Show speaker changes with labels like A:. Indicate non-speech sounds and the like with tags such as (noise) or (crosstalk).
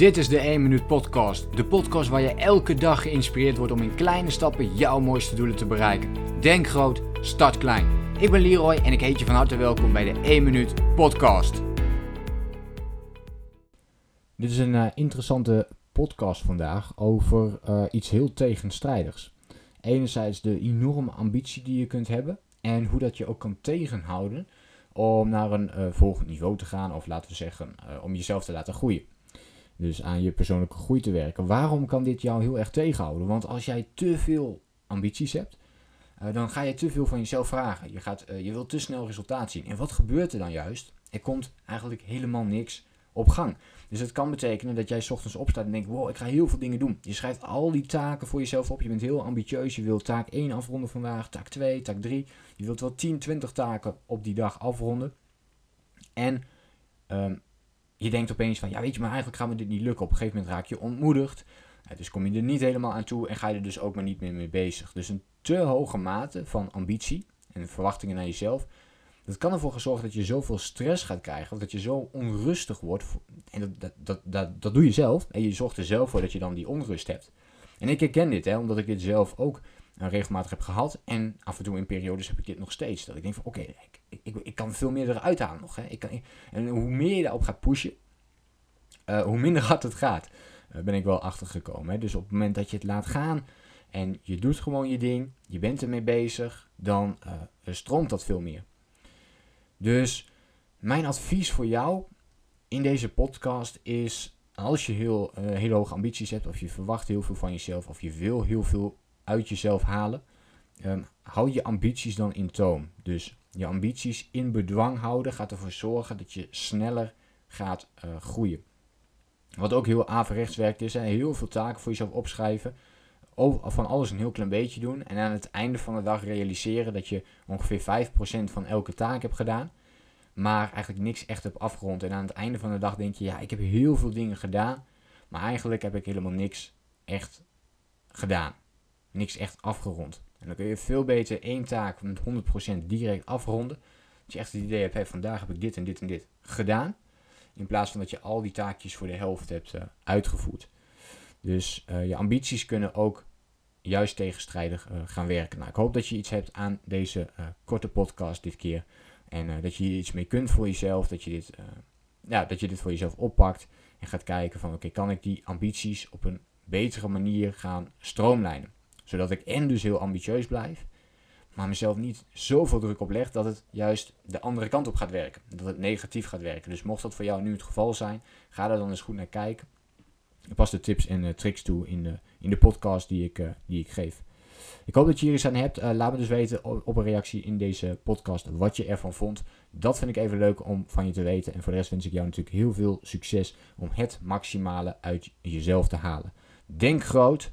A: Dit is de 1 Minuut Podcast. De podcast waar je elke dag geïnspireerd wordt om in kleine stappen jouw mooiste doelen te bereiken. Denk groot, start klein. Ik ben Leroy en ik heet je van harte welkom bij de 1 Minuut Podcast.
B: Dit is een uh, interessante podcast vandaag over uh, iets heel tegenstrijdigs. Enerzijds de enorme ambitie die je kunt hebben en hoe dat je ook kan tegenhouden om naar een uh, volgend niveau te gaan of laten we zeggen om jezelf te laten groeien. Dus aan je persoonlijke groei te werken. Waarom kan dit jou heel erg tegenhouden? Want als jij te veel ambities hebt, uh, dan ga je te veel van jezelf vragen. Je, gaat, uh, je wilt te snel resultaat zien. En wat gebeurt er dan juist? Er komt eigenlijk helemaal niks op gang. Dus het kan betekenen dat jij ochtends opstaat en denkt: wow, ik ga heel veel dingen doen. Je schrijft al die taken voor jezelf op. Je bent heel ambitieus. Je wilt taak 1 afronden vandaag, taak 2, taak 3. Je wilt wel 10, 20 taken op die dag afronden. En um, je denkt opeens van, ja weet je, maar eigenlijk gaat me dit niet lukken. Op een gegeven moment raak je ontmoedigd. Dus kom je er niet helemaal aan toe en ga je er dus ook maar niet meer mee bezig. Dus een te hoge mate van ambitie en verwachtingen naar jezelf, dat kan ervoor zorgen dat je zoveel stress gaat krijgen, of dat je zo onrustig wordt. En dat, dat, dat, dat, dat doe je zelf. En je zorgt er zelf voor dat je dan die onrust hebt. En ik herken dit, hè, omdat ik dit zelf ook regelmatig heb gehad. En af en toe in periodes heb ik dit nog steeds. Dat ik denk van oké, ik, ik, ik, kan veel meer eruit halen nog. Hè. Ik kan, en hoe meer je daarop gaat pushen, uh, hoe minder (laughs) hard het gaat. Uh, ben ik wel achtergekomen. Hè. Dus op het moment dat je het laat gaan en je doet gewoon je ding, je bent ermee bezig, dan stroomt dat veel meer. Dus mijn advies voor jou in deze podcast is: als je heel, hele hoge ambities hebt, of je verwacht heel veel van jezelf, of je wil heel veel uit jezelf halen, um, hou je ambities dan in toom. Dus je ambities in bedwang houden gaat ervoor zorgen dat je sneller gaat uh, groeien. Wat ook heel averechts werkt is, hè, heel veel taken voor jezelf opschrijven. Van alles een heel klein beetje doen. En aan het einde van de dag realiseren dat je ongeveer 5% van elke taak hebt gedaan. Maar eigenlijk niks echt hebt afgerond. En aan het einde van de dag denk je, ja, ik heb heel veel dingen gedaan. Maar eigenlijk heb ik helemaal niks echt gedaan. Niks echt afgerond. En dan kun je veel beter één taak met 100% direct afronden. Dat je echt het idee hebt, hey, vandaag heb ik dit en dit en dit gedaan. In plaats van dat je al die taakjes voor de helft hebt uh, uitgevoerd. Dus uh, je ambities kunnen ook juist tegenstrijdig uh, gaan werken. Nou, ik hoop dat je iets hebt aan deze korte podcast dit keer. En dat je hier iets mee kunt voor jezelf. Dat je dit, ja, dat je dit voor jezelf oppakt. En gaat kijken van oké, kan ik die ambities op een betere manier gaan stroomlijnen zodat ik en dus heel ambitieus blijf, maar mezelf niet zoveel druk op leg dat het juist de andere kant op gaat werken. Dat het negatief gaat werken. Dus mocht dat voor jou nu het geval zijn, ga daar dan eens goed naar kijken. Ik pas de tips en uh, tricks toe in de, in de podcast die ik, uh, die ik geef. Ik hoop dat je hier iets aan hebt. Uh, laat me dus weten op een reactie in deze podcast wat je ervan vond. Dat vind ik even leuk om van je te weten. En voor de rest wens ik jou natuurlijk heel veel succes om het maximale uit jezelf te halen. Denk groot,